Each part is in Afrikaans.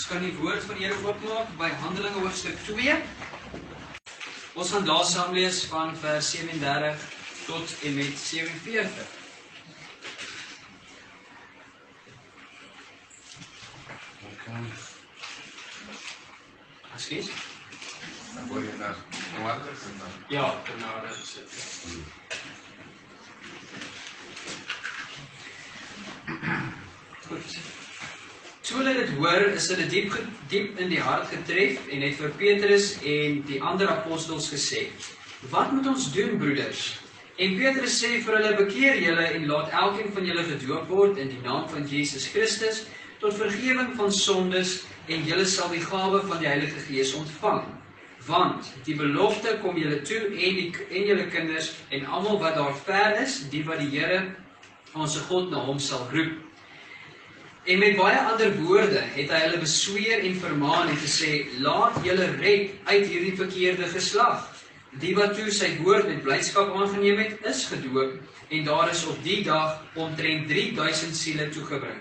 Ons kan die woord van Here oopmaak by Handelinge hoofstuk 2. Ons gaan daar saam lees van vers 37 tot en met 47. Askies? Dan word jy na water sit dan. Ja, genade sit. Goed. Toe hulle dit hoor, is hulle diep diep in die hart getref en het vir Petrus en die ander apostels gesê: "Wat moet ons doen, broeders?" En Petrus sê vir hulle: "Bekeer julle en laat elkeen van julle gedoop word in die naam van Jesus Christus tot vergifnis van sondes en julle sal die gawe van die Heilige Gees ontvang." Want die belofte kom julle toe en die en julle kinders en almal wat daar ver is, die wat die Here ons God na hom sal roep. En met baie ander woorde het hy hulle besweer en vermaan en gesê: "Laat julle red uit hierdie verkeerde geslag." Die wat toe sy woord met blydskap aangeneem het, is gedoop en daar is op die dag omtrent 3000 siele toegebring.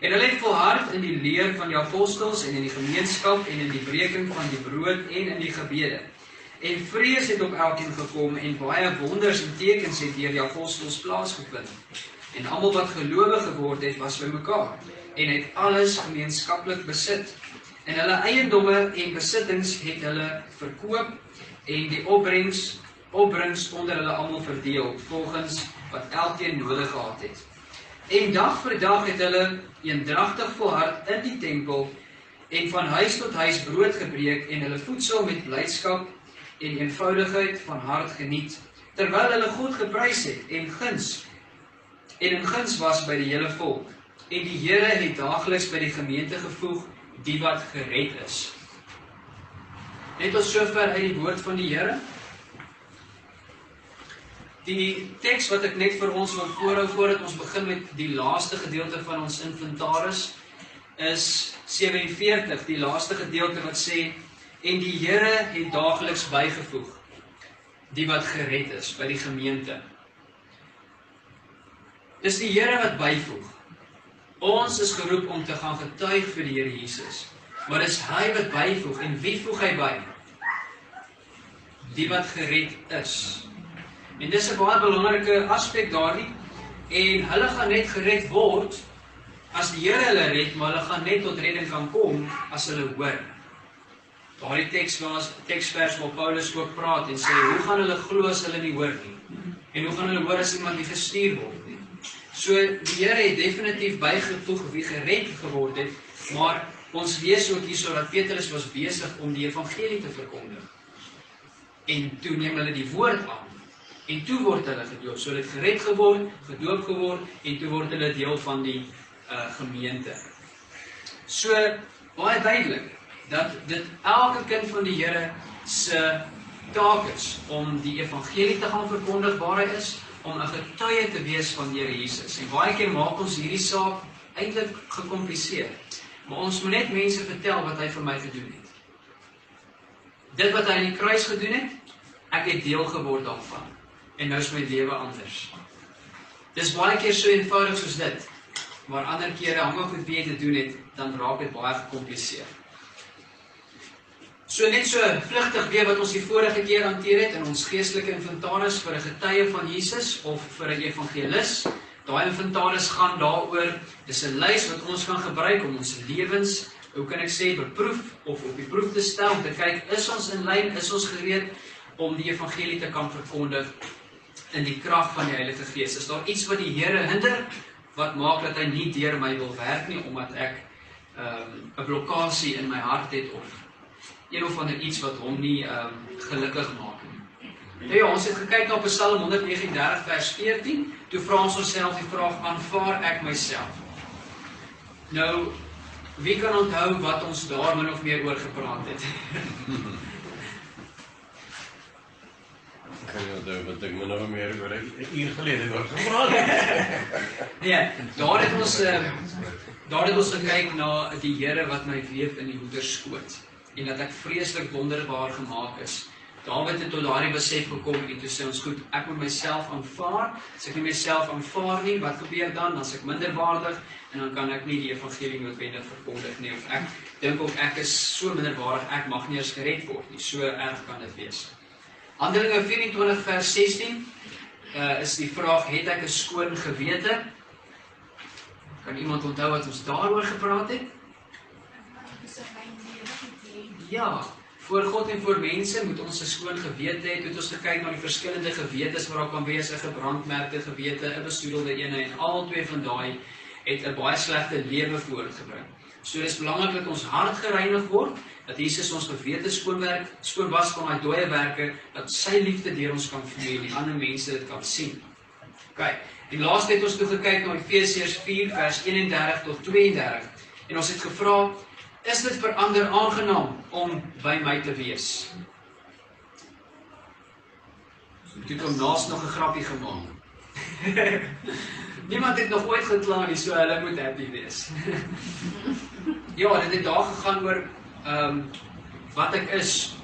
En hulle het volhard in die leer van die apostels en in die gemeenskap en in die breking van die brood en in die gebede. En vrees het op elkeen gekom en baie wonders en tekens het deur die apostels plaasgevind. En almal wat gelowig geword het, was bymekaar en het alles gemeenskaplik besit. En hulle eiendomme en besittings het hulle verkoop en die opbrengs opbrengs onder hulle almal verdeel volgens wat elkeen nodig gehad het. En dag vir dag het hulle eendragtig volhard in die tempel en van huis tot huis brood gebreek en hulle voedsel met blydskap en eenvoudigheid van hart geniet terwyl hulle God geprys het en guns en in guns was by die hele volk en die Here het daagliks by die gemeente gevoeg die wat gered is. Net tot sover uit die woord van die Here. Die teks wat ek net vir ons wil voorhou voordat ons begin met die laaste gedeelte van ons inventaris is 47, die laaste gedeelte wat sê en die Here het daagliks bygevoeg die wat gered is by die gemeente. Dis die Here wat byvoeg. Ons is geroep om te gaan getuig vir die Here Jesus. Maar dis hy wat byvoeg en wie voeg hy by? Die wat gered is. En dis 'n baie belangrike aspek daardie en hulle gaan net gered word as die Here hulle red, maar hulle gaan net tot redding kan kom as hulle hoor. Daardie teks was teksvers waar Paulus ook praat en sê hoe gaan hulle glo as hulle nie hoor nie? En hoe gaan hulle hoor as iemand nie gestuur word nie? So die Here het definitief bygevoeg wie gered geword het, maar ons lees ook hierso dat Petrus was besig om die evangelie te verkondig. En toe neem hulle die woord aan en toe word hulle gedoop. So hulle het gered geword, gedoop geword en toe word hulle deel van die uh gemeente. So baie duidelik dat dit elke kind van die Here se taak is om die evangelie te gaan verkondig waar hy is, om 'n getuie te wees van die Here Jesus. En baie keer maak ons hierdie saak eintlik gekompliseer. Maar ons moet net mense vertel wat hy vir my gedoen het. Dit wat hy aan die kruis gedoen het, ek het deel geword daarvan. En nou is my lewe anders. Dis baie keer so eenvoudig soos dit. Maar ander kere hang af wie jy te doen het, dan raak dit baie gekompliseer. So net so vlugtig weer wat ons die vorige keer hanteer het in ons geestelike inventaris vir 'n getuie van Jesus of vir 'n evangelis. Daai inventaris gaan daaroor, dis 'n lys wat ons kan gebruik om ons lewens, hoe kan ek sê, beproef of op die proef te stel om te kyk is ons in lyn, is ons gereed om die evangelie te kan verkondig in die krag van die Heilige Gees. Is daar iets wat die Here hinder wat maak dat hy nie deur my wil werk nie omdat ek ehm, 'n um, blokkade in my hart het of een of ander iets wat hom nie ehm um, gelukkig maak nie. Nou ja, ons het gekyk na Psalm 139 vers 14. Toe vra ons onsself die vraag: aanvaar ek myself? Nou, wie kan onthou wat ons daar min of meer oor gepraat het? Kan jy onthou wat ek min of meer oor 'n uur gelede oor gepraat het? nee, daar het ons uh, daar het ons gekyk na die Here wat my weef in die moeder skoot en dat ek vreeslik wonderbaar gemaak is Dawid het tot daardie besef gekom en toe sê ons goed, ek moet myself aanvaar. As ek nie myself aanvaar nie, wat gebeur dan? Dan is ek minderwaardig en dan kan ek nie die evangelie noodwendig verkondig nie of ek dink ook ek is so minderwaardig, ek mag nie eens gered word nie. So erg kan dit wees. Handelinge 24 vers 16 uh, is die vraag het ek 'n skoon gewete? Kan iemand onthou wat ons daaroor gepraat het? Ja, voor God en voor mense moet ons 'n skoon gewete hê. Moet ons kyk na die verskillende gewetes wat daar kan wees, 'n gebrandmerkte gewete, 'n besoedelde een en al twee van daai het 'n baie slegte lewe voortgebring. So dis belangrik dat ons hart gereinig word, dat Jesus ons gewete skoonwerk, skoon was van daai dooie werke, dat sy liefde deur ons kan vloei en die ander mense dit kan sien. OK. En laaste het ons toe gekyk na Efesiërs 4 vers 31 tot 32 en ons het gevra Is dit vir ander aangenaam om by my te wees? Ek het hom naas nog 'n grappie gemaak. Niemand het nog ooit gekla nie, so hulle moet happy wees. ja, dit het daar gegaan oor ehm um, wat ek is,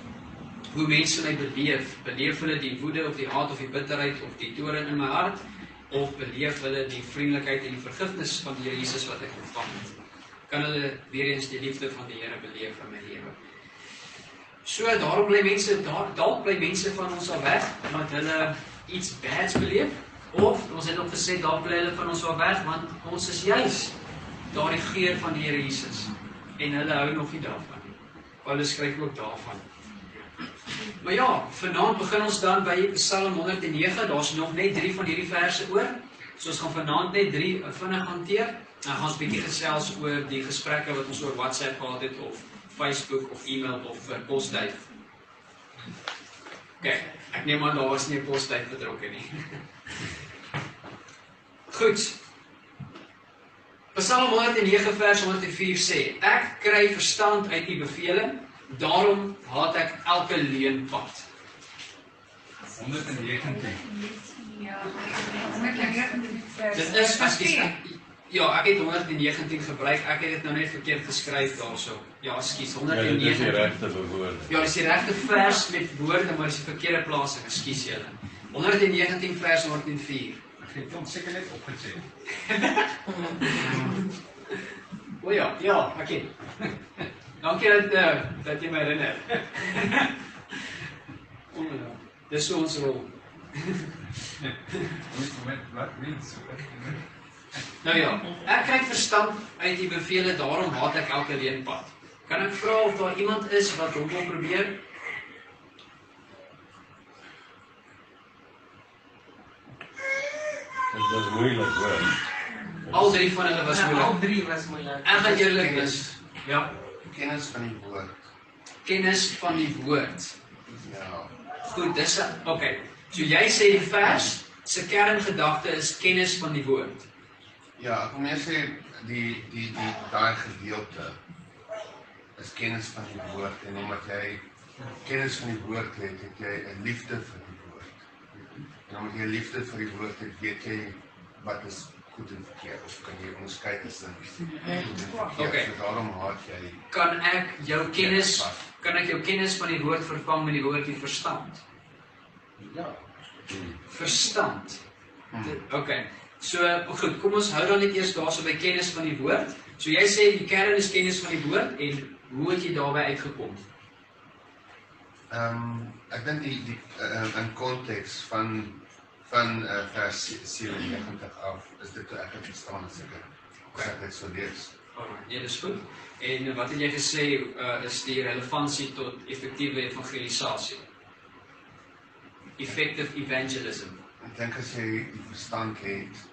hoe mense my beleef, beleef hulle die woede of die haat of die bitterheid of die toorn in my hart of beleef hulle die vriendelikheid en die vergifnis van die Here Jesus wat ek ontvang het? Kan hulle weer eens die liefde van die Here beleef in my lewe. So daarom bly mense daar dalk bly mense van ons al weg omdat hulle iets bads beleef of ons het ook gesê dalk bly hulle van ons al weg want ons is juis daardie geur van die Here Jesus en hulle hou nog nie daarvan nie. Paulus skryf ook daarvan. Maar ja, vanaand begin ons dan by Psalm 109. Daar's nog net 3 van hierdie verse oor. So ons gaan vanaand net 3 vinnig hanteer. Nou gaan ons 'n bietjie gesels oor die gesprekke wat ons oor WhatsApp gehad het of Facebook of e-mail of vir posduif. OK, ek neem aan daar was nie 'n posduif betrokke nie. Goed. Psalm 109 vers 104 sê: Ek kry verstand uit u beveling, daarom haat ek elke leenpad. 119. Ja. Dit is ekskuus. Ja, ek het 119 gebruik. Ek het dit nou net verkeerd geskryf daarso. Ja, ekskuus, Ja, dit is die 119. regte bewoording. Ja, dis die regte vers met woorde, maar dis die verkeerde plasing. Ekskuus julle. 119 vers 104. Ek het hom seker net opgeset. O ja, ja, okay. Dankie dat uh, dat jy my herinner. O ja. Dis so ons rol. Moet met wat mens. Nou ja, ek kry verstand uit die bevele, daarom haat ek elke leenpad. Kan ek vra of daar iemand is wat hom wil probeer? Dit was moeilik hoor. Al drie van hulle was Al moeilik. drie was moeilik. Ek gaan eerlik wees. Ja, Kennis van die woord. kennis van die woord. Ja. Goed, dis 'n okay. So jy sê die vers se kerngedagte is kennis van die woord. Ja, wil meer sê die die die daai gedeelte is kennis van die woord en omdat jy kennis van die woord het, het jy 'n liefde vir die woord. En omdat jy liefde vir die woord het, weet jy wat is goed en verkeerd of kan jy onderskei tussen goed en verkeerd. Okay. So daarom haat jy Kan ek jou kennis Ja, kan ek jou kennis van die woord vervang met die woordjie verstand? Ja. Verstand. Hmm. Okay. So goed, kom ons hou dan net eers daarso by kennis van die woord. So jy sê die kern is kennis van die woord en hoe het jy daarbey uitgekom? Ehm um, ek dink die die uh, in konteks van van uh, vers 97 af is dit toe ek het verstaan as ek Okay. dit so lees. Alright, nee, dis goed. En wat het jy gesê uh, is die relevantie tot effektiewe evangelisasie? Effective evangelism. Dink as jy die verstand het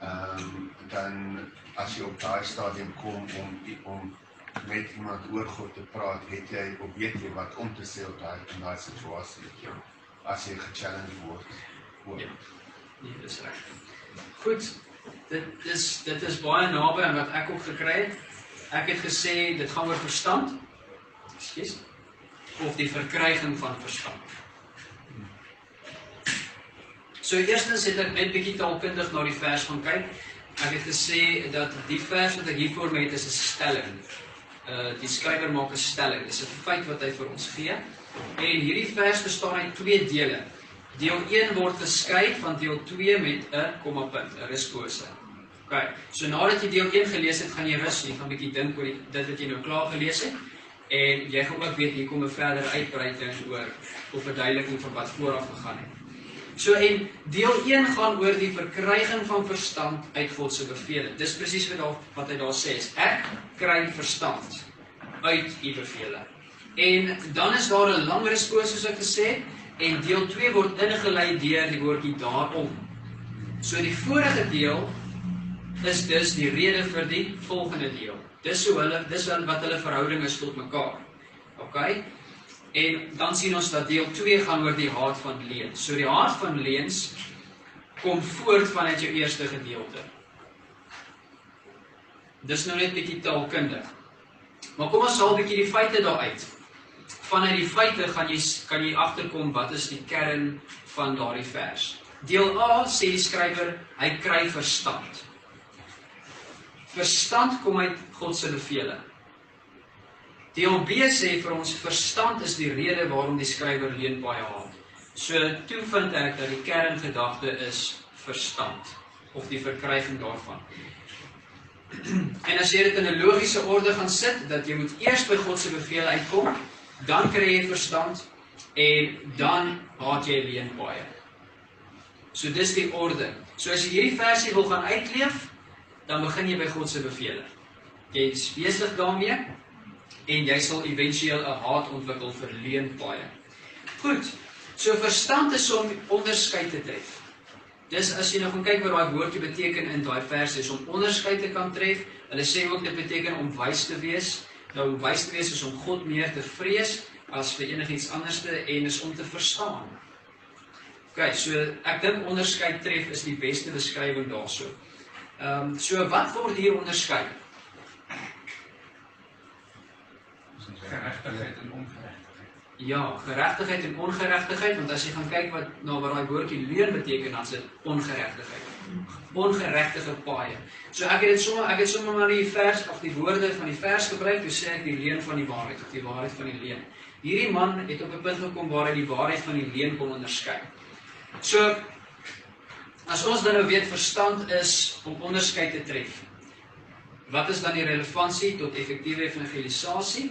ehm um, dan as jy op daai stadium kom om om met iemand oor God te praat, het jy of weet jy wat om te sê op daai in daai situasie. Ja. As jy ge-challenge word. word. Ja. Nee, dis reg. Goed. Dit is dit is baie naby aan wat ek ook gekry het. Ek het gesê dit gaan oor verstand. Ekskuus. Of die verkryging van verstand. So eerstens het ek net bietjie taalkundig na die vers gaan kyk. Ek het gesê dat die vers wat ek hier voor my het is 'n stelling. Uh die skrywer maak 'n stelling. Dis 'n feit wat hy vir ons gee. En hierdie vers bestaan uit twee dele. Deel 1 word geskei van deel 2 met 'n kommapunt, 'n ruspose. OK. So nadat jy deel 1 gelees het, gaan jy rus, jy gaan 'n bietjie dink oor die, dit wat jy nou klaar gelees het. En jy gaan ook weet hier kom 'n verdere uitbreiding oor of verduideliking van wat vooraf gegaan het. So en deel 1 gaan oor die verkryging van verstand uit God se bevele. Dis presies wat daar wat hy daar sê is ek kry verstand uit u bevele. En dan is daar 'n langer respoos soos ek gesê het en deel 2 word ingelei deur die woordjie daarom. So die vorige deel is dus die rede vir die volgende deel. Dis hoe hulle dis wat hulle verhouding is tot mekaar. OK? En dan sien ons dat deel 2 gaan oor die haat van leuns. So die haat van leuns kom voort vanuit jou eerste gedeelte. Dis nou net bietjie taalkundig. Maar kom ons haal bietjie die feite daaruit. Vanuit die feite gaan jy kan jy agterkom wat is die kern van daardie vers. Deel A sê die skrywer, hy kry verstand. Verstand kom uit God se beveling. Deel B sê vir ons verstand is die rede waarom die skrywer leen baie haat. So toe vind ek dat die kerngedagte is verstand of die verkryging daarvan. En as jy dit in 'n logiese orde gaan sit dat jy moet eers by God se beveel uitkom, dan kry jy verstand en dan haat jy leen baie. So dis die orde. So as jy hierdie versie wil gaan uitleef, dan begin jy by God se beveel. Jy is besig daarmee en jy sal éventueel 'n haat ontwikkel vir leenpaaie. Goed. So verstand is om onderskeid te tref. Dis as jy nou gaan kyk wat daai woordjie beteken in daai vers is om onderskeid te kan tref. Hulle sê ook dit beteken om wys te wees. Nou wys te wees is om God meer te vrees as vir enigiets anderste en is om te verstaan. OK, so ek dink onderskeid tref is die beste beskrywing daarso. Ehm um, so wat word hier onderskei? Geregtigheid en ongeregtigheid. Ja, geregtigheid en ongeregtigheid, want as jy gaan kyk wat na nou, wat daai woordjie leuen beteken, dan is dit ongeregtigheid. Ongeregtige paaie. So ek het dit sommer ek het sommer maar die vers of die woorde van die vers gebruik, toe sê ek die leuen van die waarheid of die waarheid van die leuen. Hierdie man het op 'n punt gekom waar hy die waarheid van die leuen kon onderskei. So as ons dan nou weet verstand is om onderskeid te tref. Wat is dan die relevantie tot effektiewe evangelisasie?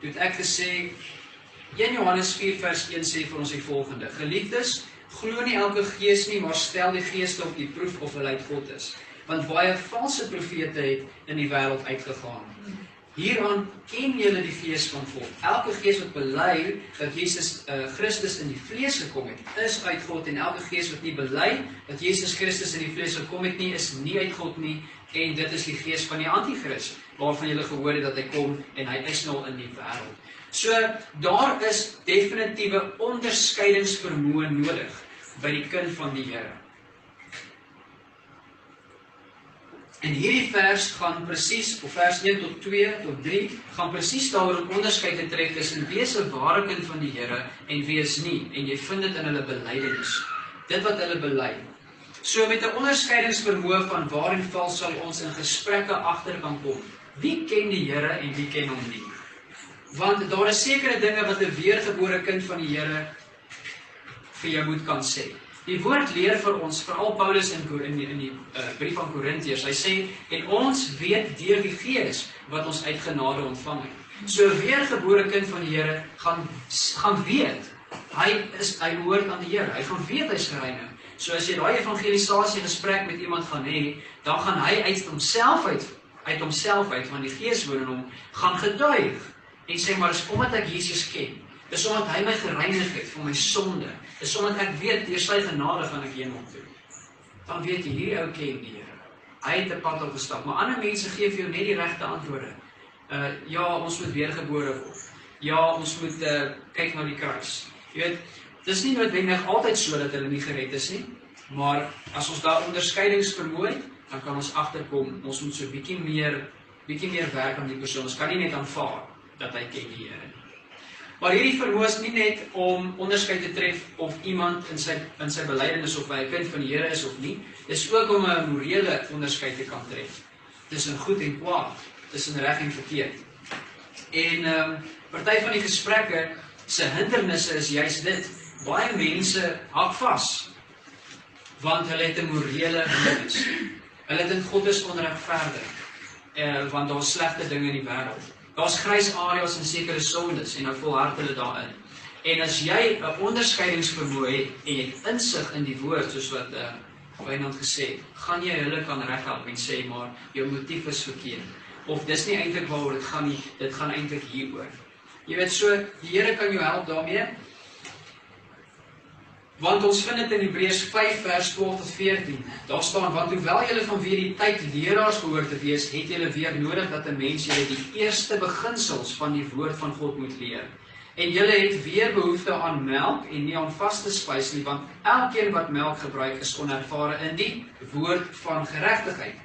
Toe het ek gesê 1 Johannes 4 vers 1 sê vir ons die volgende: Geliefdes, glo nie elke gees nie, maar stel die geeste op die proef of hulle uit God is, want baie valse profete het in die wêreld uitgegaan. Hieraan ken julle die gees van God. Elke gees wat bely dat Jesus uh, Christus in die vlees gekom het, is uit God en elke gees wat nie bely dat Jesus Christus in die vlees gekom het nie, is nie uit God nie en dit is die gees van die anti-kris waarvan julle gehoor het dat hy kom en hy is nou in die wêreld. So daar is definitiewe onderskeidingsvermoë nodig by die kind van die Here. En hierdie vers gaan presies op vers 1 tot 2 tot 3 gaan presies daaroor om onderskeid te trek tussen wie se ware kind van die Here en wie is nie en jy vind dit in hulle belydenis. Dit wat hulle bely. So met 'n onderskeidingsvermoë van waar en val sal ons in gesprekke agter kan kom. Wie ken die Here en wie ken hom nie? Want daar is sekere dinge wat 'n weergebore kind van die Here vir jou moet kan sê. Die woord leer vir ons, veral Paulus in in die, in die uh, brief aan Korintiërs. Hy sê en ons weet deur die Gees wat ons uit genade ontvang het. So weergebore kind van die Here gaan gaan weet hy is hy hoort aan die Here. Hy gaan weet hy's gereinig. So as jy daai evangelisasie gesprek met iemand gaan hê, dan gaan hy uit homself uit uit homself uit van die Gees woon in hom gaan getuig en sê maar dis omdat ek Jesus ken. Dis omdat hy my gereinig het van my sonde. Dis omdat ek weet deur sy genade gaan ek hemel toe. Dan weet jy hierdie ou ken die Here. Hy het 'n pad op gestap, maar ander mense gee vir jou net die regte antwoorde. Uh ja, ons moet weergebore word. Ja, ons moet uh kyk na die kruis. Jy weet, Dis nie noodwendig altyd so dat hulle nie gered is nie, maar as ons daar onderskeidings vermoë het, dan kan ons agterkom ons moet so bietjie meer bietjie meer werk aan die persoon. Ons kan nie net aanvaar dat hy ken die Here nie. Maar hierdie vermoë is nie net om onderskeid te tref of iemand in sy in sy belydenis of hy 'n kind van die Here is of nie. Dis ook om 'n morele onderskeid te kan tref tussen goed en kwaad, tussen reg en verkeerd. En ehm um, party van die gesprekke se hindernisse is juis dit. Baie mense hak vas want hulle het 'n morele hindernis. Hulle dink God is onregverdig. Eh want daar's slegte dinge in die wêreld. Daar's grys areas en sekere sondes en nou volhard hulle daarin. En as jy 'n onderskeidingsvermoë het en jy het insig in die woord soos wat eh uh, Wynand gesê het, gaan jy hulle kan reghelp en sê maar jou motief is verkeerd. Of dis nie eintlik waaroor dit gaan nie, dit gaan eintlik hieroor. Jy weet so, die Here kan jou help daarmee. Want ons vind dit in Hebreërs 5 vers 12 tot 14. Daar staan want hoewel julle van wie die tyd leraars behoort te wees, het julle weer nodig dat 'n mens julle die eerste beginsels van die woord van God moet leer. En julle het weer behoefte aan melk en nie aan vaste spys nie, want elkeen wat melk gebruik is onervare in die woord van geregtigheid.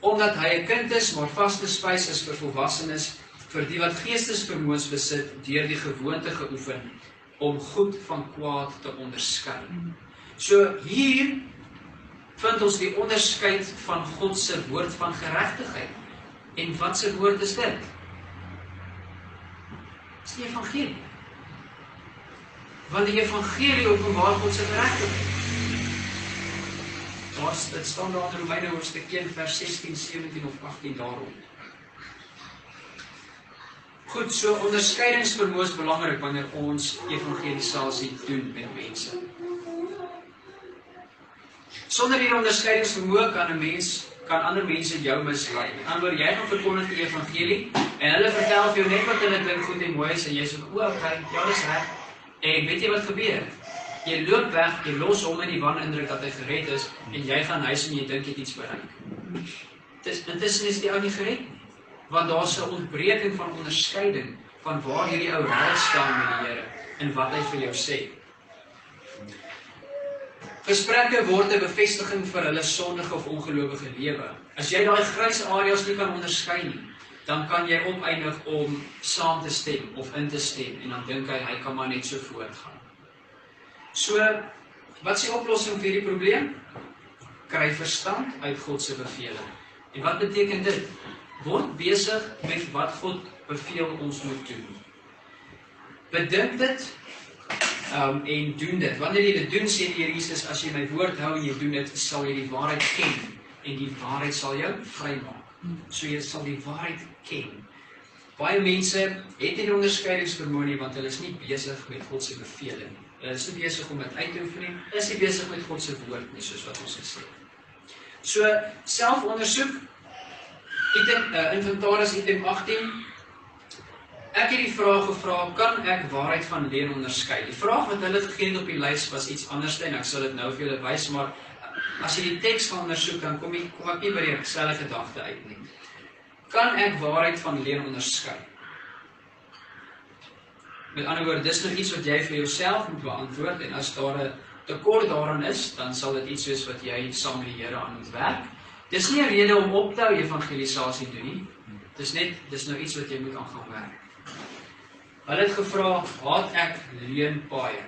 Omdat hy 'n kind is, maar vaste spys is vir volwassenes, vir die wat geestesvermoëns besit deur die gewoonte geoefen om goed van kwaad te onderskei. So hier vind ons die onderskeid van God se woord van geregtigheid. En wat se woord is dit? Dis die evangelie. Want die evangelie openbaar God se geregtigheid. Daar's dit staan daar in Romeine hoofstuk 1 vers 16, 17 of 18 daarop. Goed, so onderskeidingsvermoë is belangrik wanneer ons evangelisasie doen met mense. Sonder hierdie onderskeidingsvermoë kan 'n mens kan ander mense jou mislei. Anders jy gaan verkondig die evangelie en hulle vertel vir jou net wat hulle dink goed en mooi is en jy sê o, okay, ja, dis reg. En weet jy wat gebeur? Jy loop weg, jy los hom in die wanindruk dat hy gered is en jy gaan huis en jy dink jy het iets bereik. Dis intussen is die ou nie gered nie want daar's 'n ontbreking van onderskeiding van waar hierdie ou reg staan met die Here en wat hy vir jou sê. Gesprekke word 'n bevestiging vir hulle sondige of ongelowige lewe. As jy daai grys areas nie kan onderskei nie, dan kan jy opeindig om saam te stem of in te stem en dan dink hy hy kan maar net so voortgaan. So, wat is die oplossing vir hierdie probleem? Kry verstand uit God se beveling. En wat beteken dit? Word besig met wat God beveel ons moet doen. Bedink dit um en doen dit. Wanneer jy dit doen, sê die Here Jesus, as jy my woord hou en jy doen dit, sal jy die waarheid ken en die waarheid sal jou vrymaak. So jy sal die waarheid ken. Baie mense het nie onderskeidingsvermoë nie want hulle is nie besig met God se beveling nie. Hulle is nie besig om dit uit te oefen nie. Hulle is nie besig met God se woord nie, soos wat ons gesê het. So selfondersoek item uh, inventaris item 18 Ek het die vraag gevra, kan ek waarheid van leuen onderskei? Die vraag wat hulle gegee het op die lys was iets anders en ek sal dit nou vir julle wys, maar as jy die teks gaan ondersoek dan kom jy kom ek nie by die selfde gedagte uit nie. Kan ek waarheid van leuen onderskei? Met ander woorde, dis nog iets wat jy vir jouself moet beantwoord en as daar 'n tekort daarin is, dan sal dit iets wees wat jy saam met die Here aan moet werk. Dis nie 'n rede om op te hou evangelisasie doen nie. Dis net dis nou iets wat jy moet aangaan werk. Hulle het gevra, "Haat ek leenpaaie?"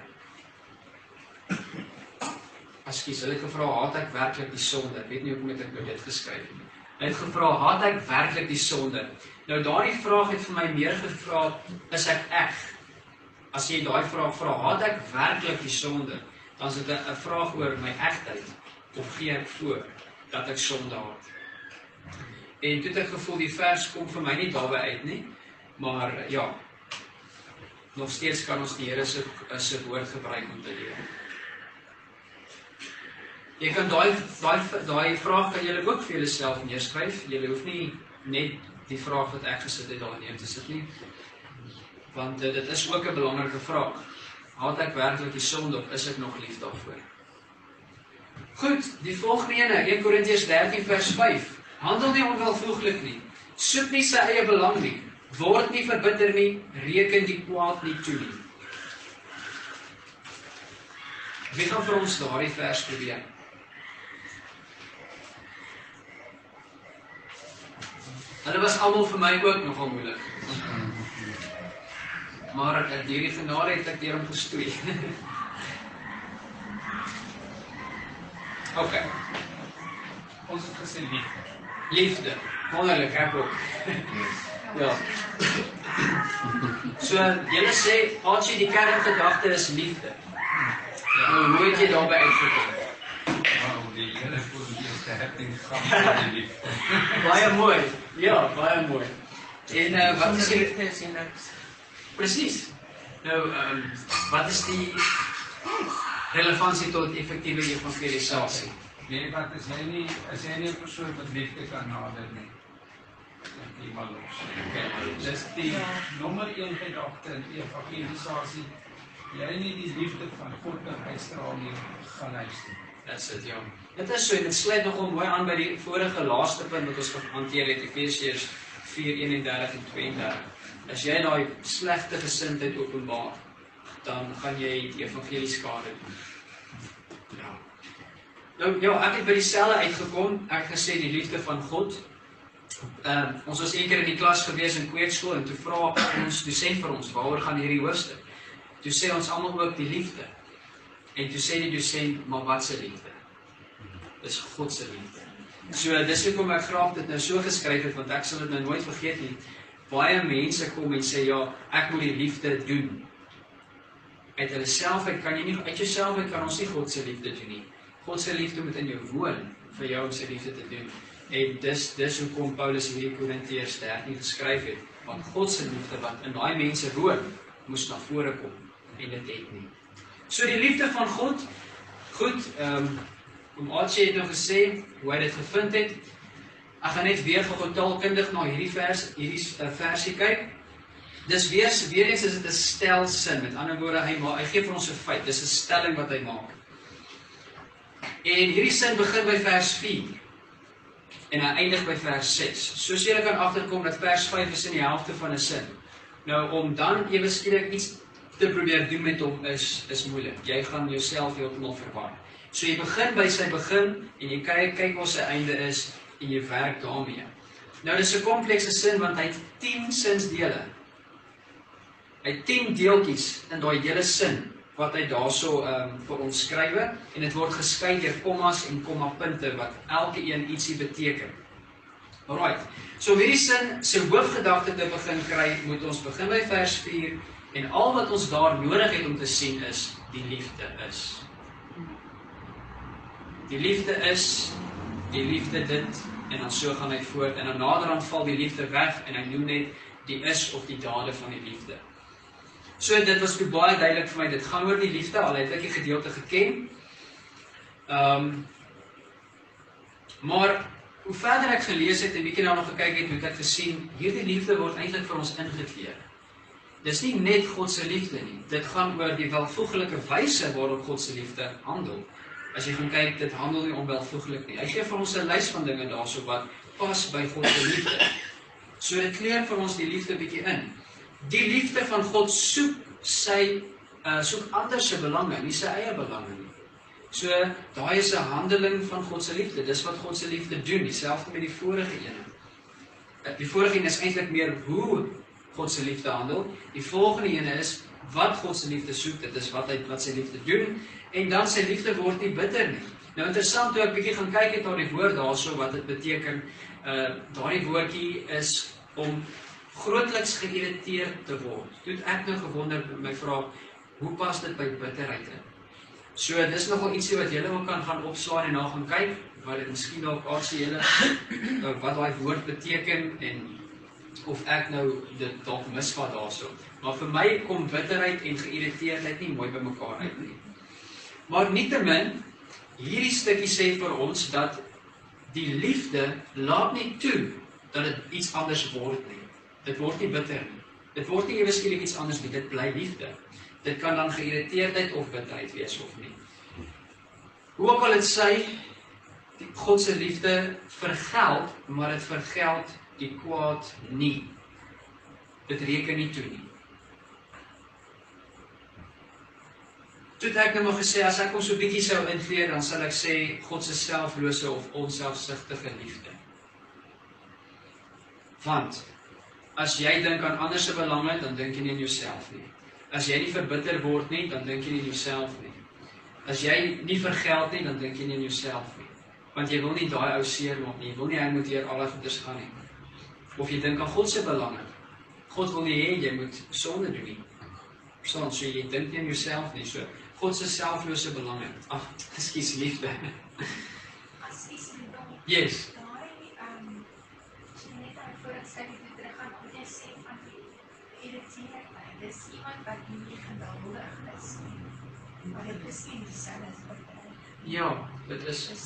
Askies, hulle het gevra, "Haat ek werklik die sonde?" Ek weet nie hoekom ek nou dit geskryf het nie. Hulle het gevra, "Haat ek werklik die sonde?" Nou daardie vraag het vir my meer gevra, "Is ek eg?" As jy daai vraag vra, "Haat ek werklik die sonde?" Dan is dit 'n vraag oor my egtheid of gee ek voor? Dat ek sondaar. En toe het ek gevoel die vers kom vir my nie daarby uit nie, maar ja. Nog steeds kan ons die Here se se woord gebruik om te leer. Jy kan daai daai daai vraag kan jy ook vir jouself neerskryf. Jy hoef nie net die vraag wat ek gesit het daar neer te sit nie. Want dit is ook 'n belangrike vraag. Haat ek werklik die sonde of is ek nog lief daarvoor? Goed, die volgende ene, 1 Korintiërs 13 vers 5. Handel nie onwelvoeglik nie. Soek nie sy eie belang nie. Word nie verbitter nie, reken die kwaad nie toe nie. Wie gaan vir ons daardie vers probeer? Hulle was almal vir my ook nogal moeilik. Maar ek het hierdie genade het ek deur hom gestoei. OK. Ons het gesê liefde. Liefde. Wonderlik, ek ook. ja. So julle sê jy die kerngedagte is liefde. Nou hoe het jy daarby uitgekom? Die hele gaan die liefde. Baie mooi. Ja, baie mooi. En uh, wat is die liefde is en niks. presies? Nou um, wat is die relevantie tot effektiewe evangelisasie? Nee, wat is jy nie, as jy nie 'n persoon wat liefde kan nader nie. Dan iemand los. Dis die nommer 1 gedagte in evangelisasie. Jy nie die liefde van God kan uitstraal nie, gaan luister. That's it, ja. Dit is so en dit sluit nogal mooi aan by die vorige laaste punt wat ons gehanteer het, Efesiërs 4:31 en 32. As jy daai slegte gesindheid openbaar, dan gaan jy die evangelie skade doen. Ja. Nou ja, ek het by dieselfde uitgekom. Ek het gesê die liefde van God. Ehm uh, ons was eendag in die klas gewees in kweekskool en toe vra ons dosent vir ons waaroor gaan hierdie hoofstuk. Toe sê ons almal ook die liefde. En toe sê die dosent, maar wat se liefde? Dis God se liefde. So dis hoekom ek graag dit nou so geskryf het want ek sal dit nou nooit vergeet nie. Baie mense kom en sê ja, ek moet die liefde doen. Uit hulle self uit kan jy nie uit jouself uit kan ons nie God se liefde doen nie. God se liefde moet in jou woon vir jou om sy liefde te doen. En dis dis hoekom Paulus hierdie Korintiërs 13 geskryf het, want God se liefde wat in daai mense woon, moes na vore kom en dit het nie. So die liefde van God, goed, ehm um, om Archie het nou gesê hoe hy dit gevind het. Ek gaan net weer gou taalkundig na hierdie vers, hierdie uh, versie kyk. Dis weer weer eens is dit 'n stelsin. Met ander woorde, hy maak hy gee vir ons 'n feit. Dis 'n stelling wat hy maak. En hierdie sin begin by vers 4 en hy eindig by vers 6. Soos julle kan agterkom dat vers 5 is in die helfte van 'n sin. Nou om dan ewe skielik iets te probeer doen met hom is is moeilik. Jy gaan jouself heeltemal verwar. So jy begin by sy begin en jy kyk kyk waar sy einde is en jy werk daarmee. Nou dis 'n komplekse sin want hy het 10 sinsdele. Hy het 10 deeltjies in daai hele sin wat hy daarso um, vir ons skrywe en dit word geskei deur kommas en kommapunte wat elke een ietsie beteken. Alraight. So om hierdie sin se hoofgedagte te begin kry, moet ons begin by vers 4 en al wat ons daar nodig het om te sien is die liefde is. Die liefde is die liefde dit en dan so gaan hy voort en dan naderhand val die liefde weg en hy noem net die is of die dade van die liefde. So dit was baie duidelik vir my dit gaan oor die liefde al het ek die gedeelte geken. Ehm um, maar hoe verder ek gelees het en bietjie daarna gekyk het, het ek gesien hierdie liefde word eintlik vir ons ingekleer. Dis nie net God se liefde nie. Dit gaan oor die welvoeglike wyse waarop God se liefde handel. As jy gaan kyk, dit handel nie onwelvoeglik nie. Hy gee vir ons 'n lys van dinge daarso wat pas by God se liefde. So dit kleur vir ons die liefde bietjie in. Die liefde van God soek sy uh soek ander se belange, nie sy eie belange nie. So daai is 'n handeling van God se liefde. Dis wat God se liefde doen, dieselfde met die vorige een. Uh, die vorige een is eintlik meer hoe God se liefde handel. Die volgende een is wat God se liefde soek, dit is wat hy wat sy liefde doen en dan sy liefde word nie bitter nie. Nou interessant toe ek bietjie gaan kyk het na die woord daarso wat dit beteken. Uh daardie woordjie is om grootliks geïrriteerd te word. Toe ek nou gewonder my vra hoe pas dit by bitterheid in? So dis nogal ietsie wat julle ook kan gaan opslaan en na gaan kyk wat dit miskien dalk aardse julle uh, wat daai woord beteken en of ek nou dit dalk misvat daarso. Maar vir my kom bitterheid en geïrriteerdheid nie mooi by mekaar uit nie. Maar nietemin hierdie stukkie sê vir ons dat die liefde laat nie toe dat dit iets anders word nie. Dit word nie bitter nie. Dit word nie eweskielik iets anders nie. Dit bly liefde. Dit kan dan geïrriteerdheid of bitterheid wees of nie. Hoe ook al dit sê die God se liefde vergeld, maar dit vergeld die kwaad nie. Dit reken nie toe nie. Toe ek nou maar gesê as ek hom so bietjie sou invleer, dan sal ek sê God se selflose of onselfsugtige liefde. Want as jy dink aan ander se belange, dan dink jy nie aan jouself nie. As jy nie verbitter word nie, dan dink jy nie aan jouself nie. As jy nie vergeld nie, dan dink jy nie aan jouself nie. Want jy wil nie daai ou seer maak nie. Jy wil nie hy moet hier al die goeders gaan nie. Of jy dink aan God se belange, God wil nie hê jy moet sonde doen nie. Verstaan, so jy dink nie aan jouself nie. So God se selflose belange. Ag, ekskuus liefde. Daai Yes. Dis iemand wat nie geduldig is nie. Maar dit is nie dieselfde as wat jy Ja, dit is is.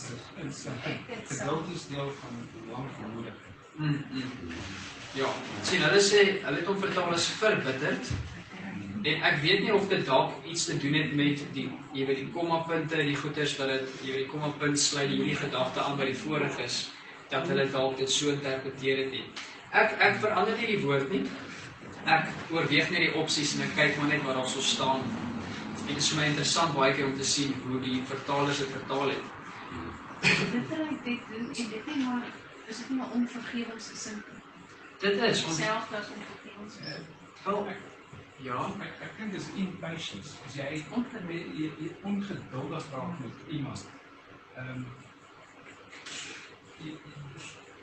Geduld is deel van lang vermoedig. mm, mm. Ja, sien hulle sê hulle het hom vertaal as verbitterd. En ek weet nie of dit dalk iets te doen het met die jy weet die kommapunte, die goeters dat dit jy weet die kommapunt sluit hierdie gedagte aan by die vorige is dat hulle dalk dit so interpreteer het nie. Ek ek verander nie die woord nie. Ek oorweeg net die opsies en ek kyk maar net wat daar sou staan. En dit is vir my interessant baie keer om te sien hoe die vertalers dit vertaal het. Dit raak dit doen en dit nie maar is dit maar onvergewingsin Dit is ons self as onvergewings. wel ja, Ek ek dink dis impatience. As jy ongeduldig jy, jy ongeduldig raak met iemand. Ehm um,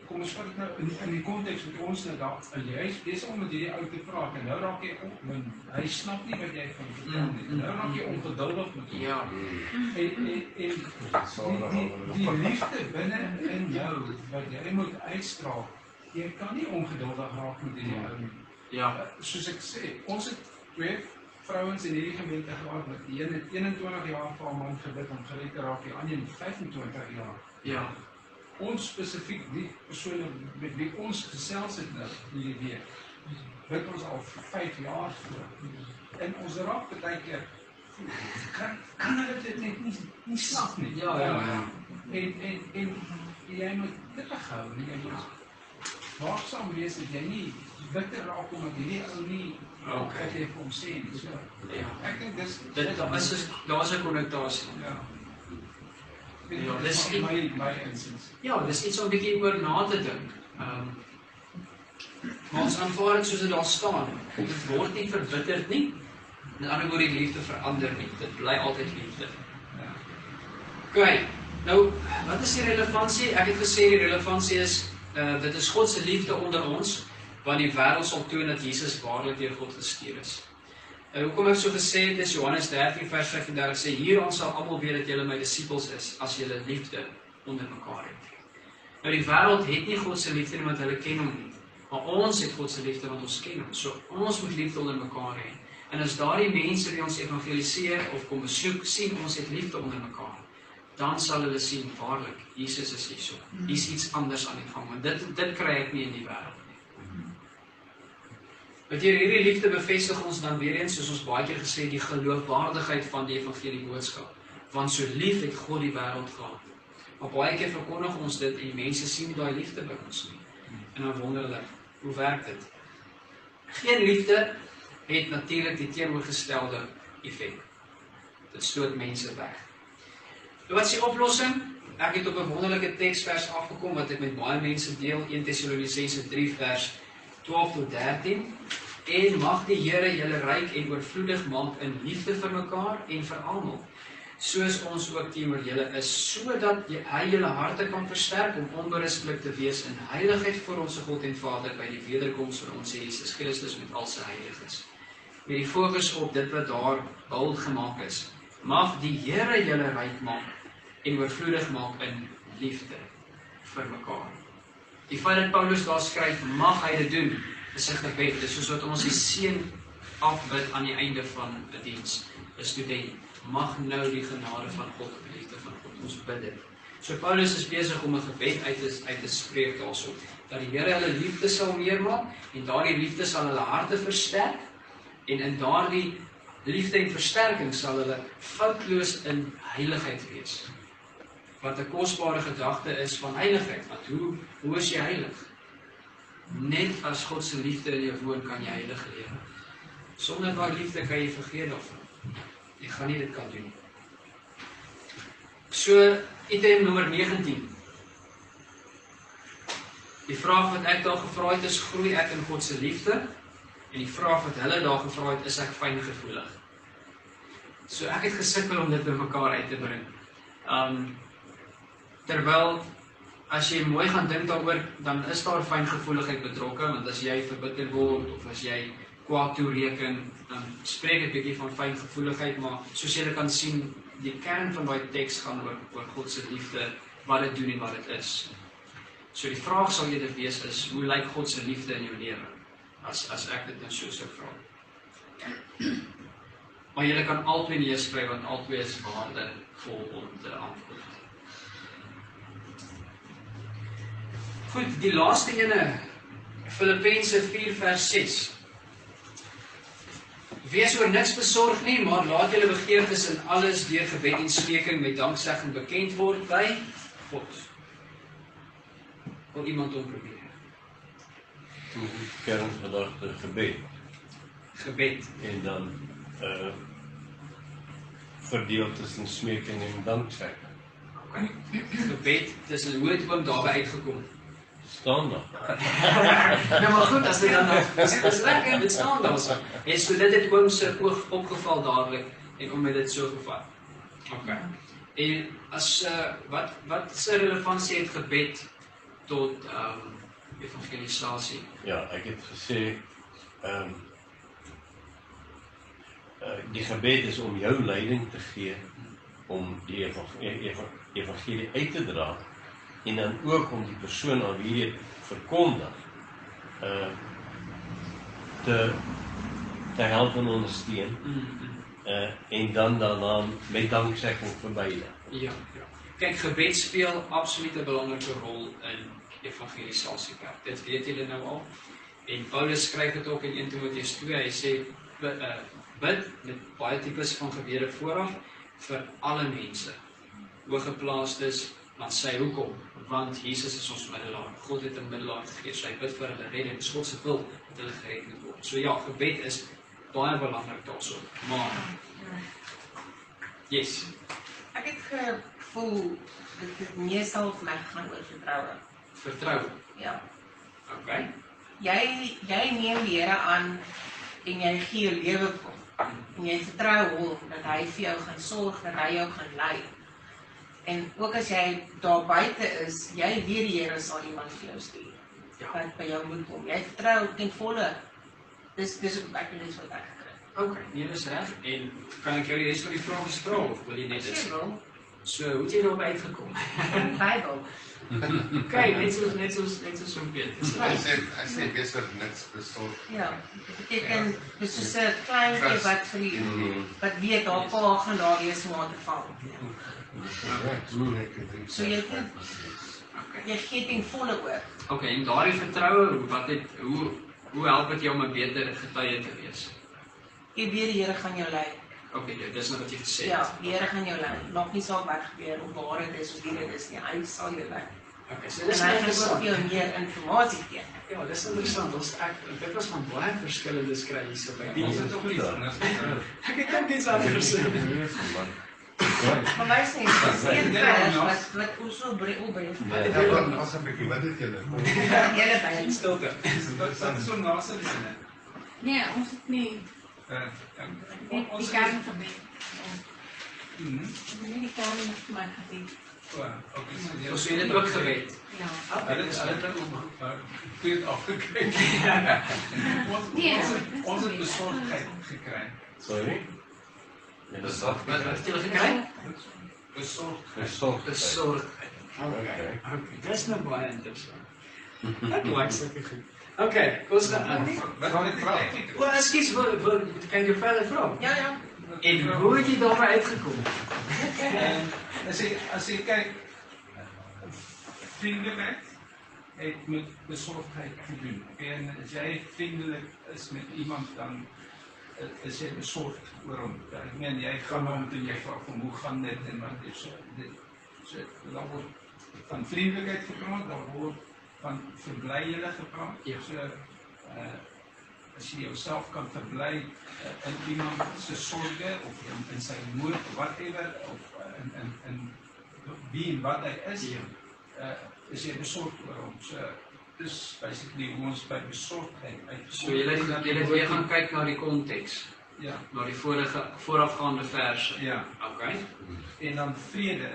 kom ons vat dit nou in in die konteks met ons nou daar. Jy is besig om met hierdie ou te praat en nou raak jy on, hy snap nie wat jy van vertel nie. Nou raak jy ongeduldig met hom. ja. En en en die, die, die liefde binne in jou wat jy moet uitstraal. Jy kan nie ongeduldig raak met hierdie ou nie. Ja. Uh, soos ek sê, ons het twee vrouens in hierdie gemeente gehad met die een het 21 jaar vir haar man gebid om gered te raak, die ander een 25 jaar. Ja. Ons spesifiek die persone met wie ons gesels het nou hierdie week. Bid ons al vir 5 jaar voor. En ons raak baie keer kan kan hulle dit net nie nie snap nie. Ja, ja, ja. En en en jy moet dit hou, jy moet waaksaam wees dat jy nie bitter raak omdat hierdie ou nie Okay. wat jy vir hom sê nie. So, Ja. ek dink dis Dit daar is 'n daar's 'n konnektasie. ja. Ja, dis my my insins. Ja, dis iets om 'n bietjie oor na te dink. Ehm Maar ons aanvaar dit soos dit daar staan. Dit word nie verbitterd nie. In ander woorde, die liefde verander nie. Dit bly altyd liefde. Ja. OK. Nou, wat is die relevantie? Ek het gesê die relevantie is uh dit is God se liefde onder ons want die wêreld sal toon dat Jesus waarlik deur God gestuur is. En hoekom ek so gesê het is Johannes 13 vers 35 sê hieraan sal almal weet dat julle my disippels is as julle liefde onder mekaar het. Nou die wêreld het nie God se liefde want hulle ken hom nie. Maar ons het God se liefde want ons ken hom. So ons moet liefde onder mekaar hê. En as daardie mense wie ons evangeliseer of kom besoek sien ons het liefde onder mekaar, dan sal hulle sien waarlik Jesus is hierso. Hier's iets anders aan die gang want dit dit kry ek nie in die wêreld. Met hierdie liefde bevestig ons dan weer eens soos ons baie keer gesê het, die geloofwaardigheid van die evangelie boodskap. Want so lief het God die wêreld gehad. Maar baie keer verkondig ons dit en die mense sien nie daai liefde by ons nie. En dan wonder hulle, hoe werk dit? Geen liefde het natuurlik die teenoorgestelde effek. Dit stoot mense weg. Nou wat is die oplossing? Ek het op 'n wonderlike teksvers afgekom wat ek met baie mense deel, 1 Tessalonisense 3 vers 12 tot 13. En mag die Here julle ryk en oorvloedig maak in liefde vir mekaar en vir almal, soos ons ook teenoor julle is, sodat hy julle harte kan versterk om onberispelik te wees in heiligheid voor ons God en Vader by die wederkoms van ons Jesus Christus met al sy heiliges. Met die fokus op dit wat daar beeld gemaak is. Mag die Here julle ryk maak en oorvloedig maak in liefde vir mekaar. Die feit dat Paulus daar skryf, mag hy dit doen, is 'n gebed. Dit is soos wat ons die seën afbid aan die einde van 'n diens. 'n Student mag nou die genade van God, die liefde van God ons bid dit. So Paulus is besig om 'n gebed uit te uit te spreek daarso dat die Here hulle liefde sal meer maak en daardie liefde sal hulle harte versterk en in daardie liefde en versterking sal hulle foutloos in heiligheid wees wat 'n kosbare gedagte is van heiligheid. Want hoe hoe is jy heilig? Net as God se liefde in jou woon kan jy heilig lewe. Sonder daai liefde kan jy vergeet daarvan. Jy gaan nie dit kan doen nie. So item nommer 19. Die vraag wat ek daar gevra het is groei ek in God se liefde? En die vraag wat hulle daar gevra het is ek fyn gevoelig. So ek het gesukkel om dit bymekaar uit te bring. Um terwyl as jy mooi gaan dink daaroor, dan is daar fyngevoeligheid betrokke want as jy verbitter word of as jy kwaad toereken, dan spreek dit bietjie van fyngevoeligheid, maar soos jy kan sien, die kern van daai teks gaan oor oor God se liefde, wat dit doen en wat dit is. So die vraag sal eerder wees is, hoe lyk God se liefde in jou lewe? As as ek dit nou so sou vra. Maar jy kan albei neerskryf want albei is waardevol om te antwoord. Goed, die laaste ene Filippense 4 vers 6. Wees oor niks besorg nie, maar laat julle begeertes in alles deur gebed en smeking met danksegging bekend word by God. Wil iemand hom probeer? Kerngedachte gebed. Gebed. En dan uh verdeel tussen smeking en danksegging. Okay. Gebed, dis 'n hoe het oom daarby uitgekom. Staan daar. nou maar goed, as dit dan nog dis dis lekker dit staan daar so. En so dit het oom se oog opgeval dadelik en om het dit so gevat. Okay. En as uh, wat wat se relevantie het gebed tot ehm um, evangelisasie? Ja, ek het gesê ehm um, uh, die gebed is om jou leiding te gee om die evangelie, evangelie uit te dra en dan ook om die persoon aan wie jy verkondig uh te te help en ondersteun uh en dan daarna met danksegging verbyde. Ja, ja. Kyk, gebed speel absoluut 'n belangrike rol in evangelisasiewerk. Dit weet julle nou al. En Paulus skryf dit ook in 1 Timoteus 2. Hy sê bid, uh, bid met baie tipes van gebede vooraf vir alle mense. Hooggeplaastes, want sy hoekom? Want Jesus is ons middelaar. God het 'n middelaar gegee. So hy bid vir hulle redding. Dit is God se wil dat hulle gered moet word. So ja, gebed is baie belangrik daarso. Maar Yes. Ek het gevoel dit het meestal vir my gaan oor vertroue. Vertrou. Ja. Okay. Jy jy neem die Here aan en jy gee jou lewe vir hom. En jy vertrou hom dat hy vir jou gaan sorg, dat hy jou gaan lei. En ook as jy daar buite is, jy weet die Here sal iemand vir jou stuur. Ja. Wat by jou moet kom. Jy vertrou ten volle. Dis dis ek net wat ek gekry. Okay, nee, dis reg. En kan ek jou die res van die vrae vra of wil jy net Dis dit? wel. So, hoe het jy daarby uitgekom? Bybel. Kyk, net so net so net so so Piet. Dis Hy reg. sê hy sê wees oor niks besorg. Ja. Dit beteken dis soos 'n klein Trust. wat vir die Mm. wat weet daar pa gaan daar wees om aan te val. So jy kan Okay. jy gee ten volle oor. Okay, en daardie vertroue, wat het hoe hoe help dit jou om 'n beter getuie te wees? Jy weet die Here gaan jou lei. Okay, dit dis nou wat jy gesê Ja, het. die Here gaan jou lei. Maak nie saak wat gebeur of waar dit is of wie dit is nie. Hy sal jou lei. Okay, so En dis interessant. vir jou meer inligting gee. Ja, dis interessant. Ons ek dit was van baie verskillende skry hierso by die. Ons het ook nie. Ek het ook iets anders gesê. Maar luister, dis een vers wat wat ons so breë opbreë. Ja, wat was 'n bietjie wat het julle? Hele by. Stilte. Wat wat is so naaste sinne? Nee, ons het nie Eh, ja. net Ons die kern gebed. Mhm. Ons het nie die kern vir my gebed. O, okay, so jy- Ons het dit ook gewet. Ja. Hulle het hulle het ook goed afgekry. Ons Nee, ons dit het- is ons het nie. besorgdheid gekry. Sorry. Ja, dis Wat wat het jy gekry? Besorgdheid. gesorg. Besorgdheid. Okay. Okay, dis nou baie interessant. Ek like sulke goed. Okay, kom ons gaan aan. Wat gaan dit vra? Wel, ekskuus, wil wil kan jy verder vra? Ja, ja. En hoe het jy daarby uitgekom? En as jy as jy kyk vriendelikheid het met besorgdheid te doen. En as jy vriendelik is met iemand dan eh, is jy besorgd oor hom. Ja, Ek meen jy gaan hom toe jy vra van hoe gaan dit en wat is dit so dan word van vriendelikheid gepraat, dan word van verbly julle gepraat. Ja. So uh as jy jouself kan verbly uh, in iemand se sorge of in, in sy nood whatever of uh, in in in wie en wat hy is, Ja. uh is jy besorgd oor hom. So dis basically hoe ons by besorgdheid uit. So jy het jy het weer gaan kyk na die konteks, Ja. na die vorige voorafgaande verse. Ja. Okay. En dan vrede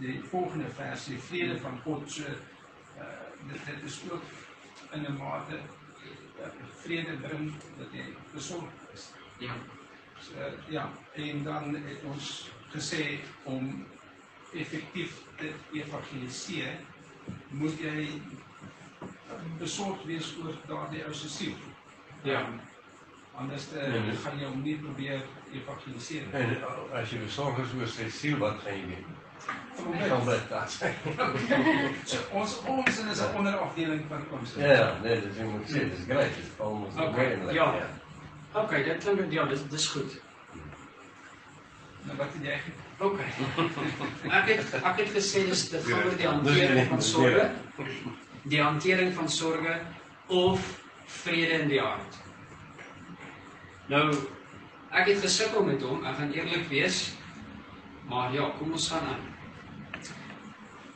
die volgende vers, die vrede van God so uh dit, dit is ook in 'n mate uh, vrede bring dat jy besorg is. Ja. So, ja, en dan het ons gesê om effektief te evangeliseer, moet jy besorg wees oor daardie ou se siel. Ja. Um, anders uh, Ja, dus- gaan jy hom nie probeer evangeliseer nie. En as jy besorg is oor sy siel, wat gaan jy doen? Gaan dit. So, ons ons is 'n onderafdeling van ons. Ja, nee, dis jy moet sê, dis great. Dis almost Okay, okay, ja. OK, dit klink ja, dis dis goed. Nou wat het jy? OK. Ek het ek het gesê dis dit gaan oor die hantering van sorge. Die hantering van sorge of vrede in die hart. Nou ek het gesukkel met hom, ek gaan eerlik wees. Maar ja, kom ons gaan aan.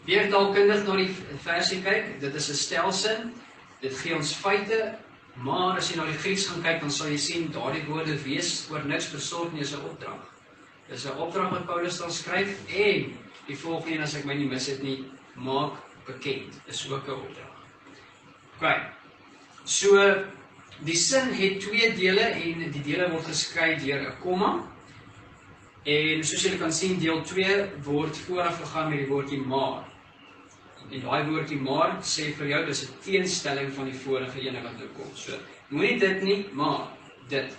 Weer taalkundig na die versie kyk, dit is 'n stelsin. Dit gee ons feite, maar as jy na die Grieks gaan kyk, dan sal jy sien daardie woorde wees oor niks besorg nie is 'n opdrag. Dis 'n opdrag wat Paulus dan skryf en die volgende een as ek my nie mis het nie, maak bekend is ook 'n opdrag. OK. So die sin het twee dele en die dele word geskei deur 'n komma. En soos julle kan sien, deel 2 word vooraf gegaan met die woordjie maar. En daai woordjie maar sê vir jou dis 'n teenstelling van die vorige ene wat nou kom. So moenie dit nie, maar dit.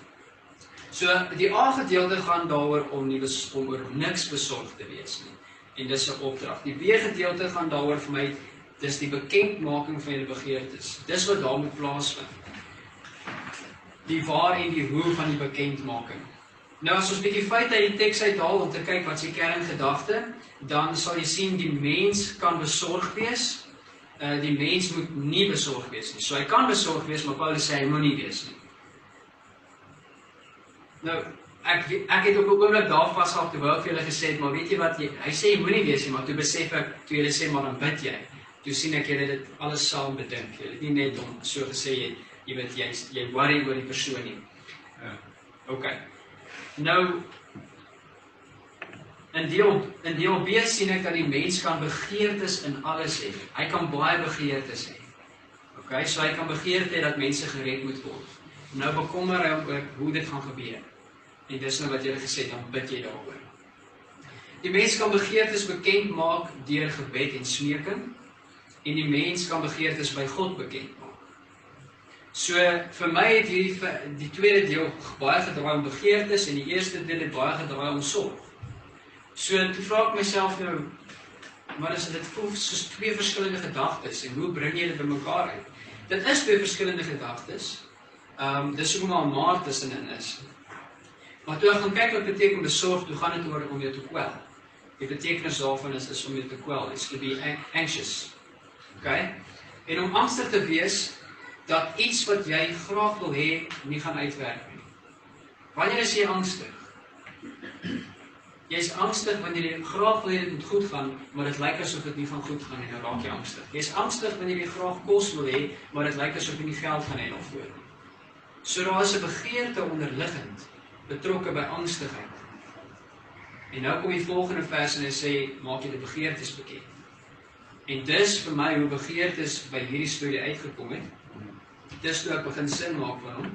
So die A gedeelte gaan daaroor om nie om oor niks besorg te wees nie. En dis 'n opdrag. Die B gedeelte gaan daaroor vir my dis die bekendmaking van julle begeertes. Dis wat daar moet plaasvind. Die waar en die hoe van die bekendmaking. Nou as ons 'n bietjie feite uit die teks uithaal om te kyk wat se kerngedagte, dan sal jy sien die mens kan besorg wees. Uh die mens moet nie besorg wees nie. So hy kan besorg wees, maar Paulus sê hy moenie wees nie. Nou ek ek het op 'n oomblik daar vasgehou terwyl vir julle gesê het, maar weet jy wat jy hy sê jy moenie wees nie, maar toe besef ek toe jy sê maar dan bid jy. Toe sien ek julle dit alles saam bedink. Jy het nie net om so gesê jy jy weet jy jy worry oor die persoon nie. Ja. OK. Nou in deel in deel B sien ek dat die mens kan begeertes in alles hê. Hy kan baie begeertes hê. OK, so hy kan begeerte hê dat mense gered moet word. Nou bekommer hy hom oor hoe dit gaan gebeur. En dis nou wat jy gesê het, dan bid jy daaroor. Die mens kan begeertes bekend maak deur gebed en smeking en die mens kan begeertes by God bekend maak. So vir my het hierdie die tweede deel baie gedraai om begeertes en die eerste deel het baie gedraai om sorg. So toe vra ek myself nou maar as dit voel soos twee verskillende gedagtes en hoe bring jy dit bymekaar uit? Dit is twee verskillende gedagtes. Ehm um, dis hoekom daar 'n maar tussenin is. Maar toe gaan kyk wat beteken besorg, toe gaan dit oor om jou te kwel. Die betekenis daarvan is is om jou te kwel, is to be an- anxious. Okay? En om angstig te wees dat iets wat jy graag wil hê nie gaan uitwerk nie. Wanneer is jy angstig? Jy's angstig wanneer jy graag wil hê dit moet goed gaan, maar dit lyk asof dit nie van goed gaan nie, dan raak jy angstig. Jy's angstig wanneer jy graag kos wil hê, maar dit lyk asof jy nie geld gaan hê daarvoor nie. So daar is 'n begeerte onderliggend betrokke by angstigheid. En nou kom die volgende vers en hy sê maak julle begeertes bekend. En dis vir my hoe begeertes by hierdie storie uitgekom het. Dis toe ek begin sin maak van hom.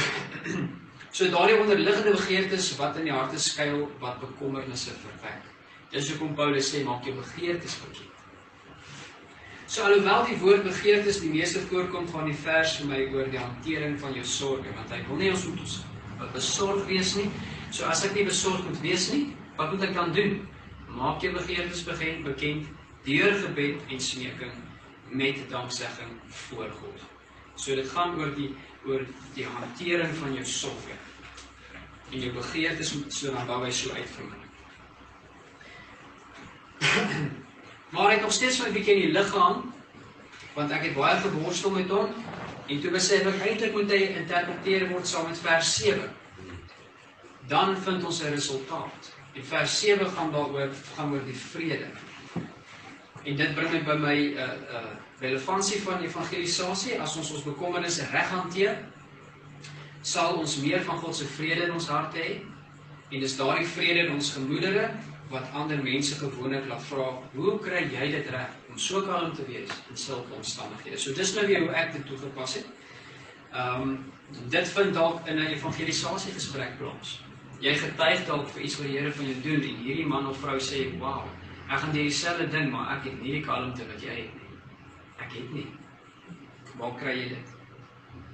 so daardie onderliggende begeertes wat in die harte skuil wat bekommernisse verwek. Dis hoekom Paulus sê maak jou begeertes bekend. So alhoewel die woord begeertes die meeste voorkom van die vers vir my oor die hantering van jou sorges, want hy wil nie ons moet ons besorg wees nie. So as ek nie besorg moet wees nie, wat moet ek dan doen? Maak jou begeertes bekend, bekend deur gebed en smeking met danksegging voor God. So dit gaan oor die oor die hantering van jou sorge. En jou begeertes moet so dan hy so uit vir my. maar hy het nog steeds 'n bietjie in die lig gehang want ek het baie geworstel met hom en toe besef ek eintlik moet hy interpreteer word saam met vers 7. Dan vind ons 'n resultaat. En vers 7 gaan daaroor gaan oor die vrede. En dit bring my by my uh uh relevantie van evangelisasie as ons ons bekommernisse reg hanteer sal ons meer van God se vrede in ons harte hê en dis daardie vrede in ons gemoedere wat ander mense gewoonlik laat vra, hoe kry jy dit reg om so kalm te wees in sulke omstandighede? So dis nou weer hoe ek dit toegepas het. Ehm um, dit vind dalk in 'n evangelisasie gesprek plaas. Jy getuig dalk vir iets wat die Here van jou doen en hierdie man of vrou sê, "Wow, ek gaan doen dieselfde ding, maar ek het nie die kalmte wat jy het nie." Ek het nie. Waar kry jy dit?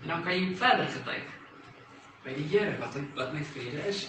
En dan kan jy verder getuig by die Here wat wat my vrede is.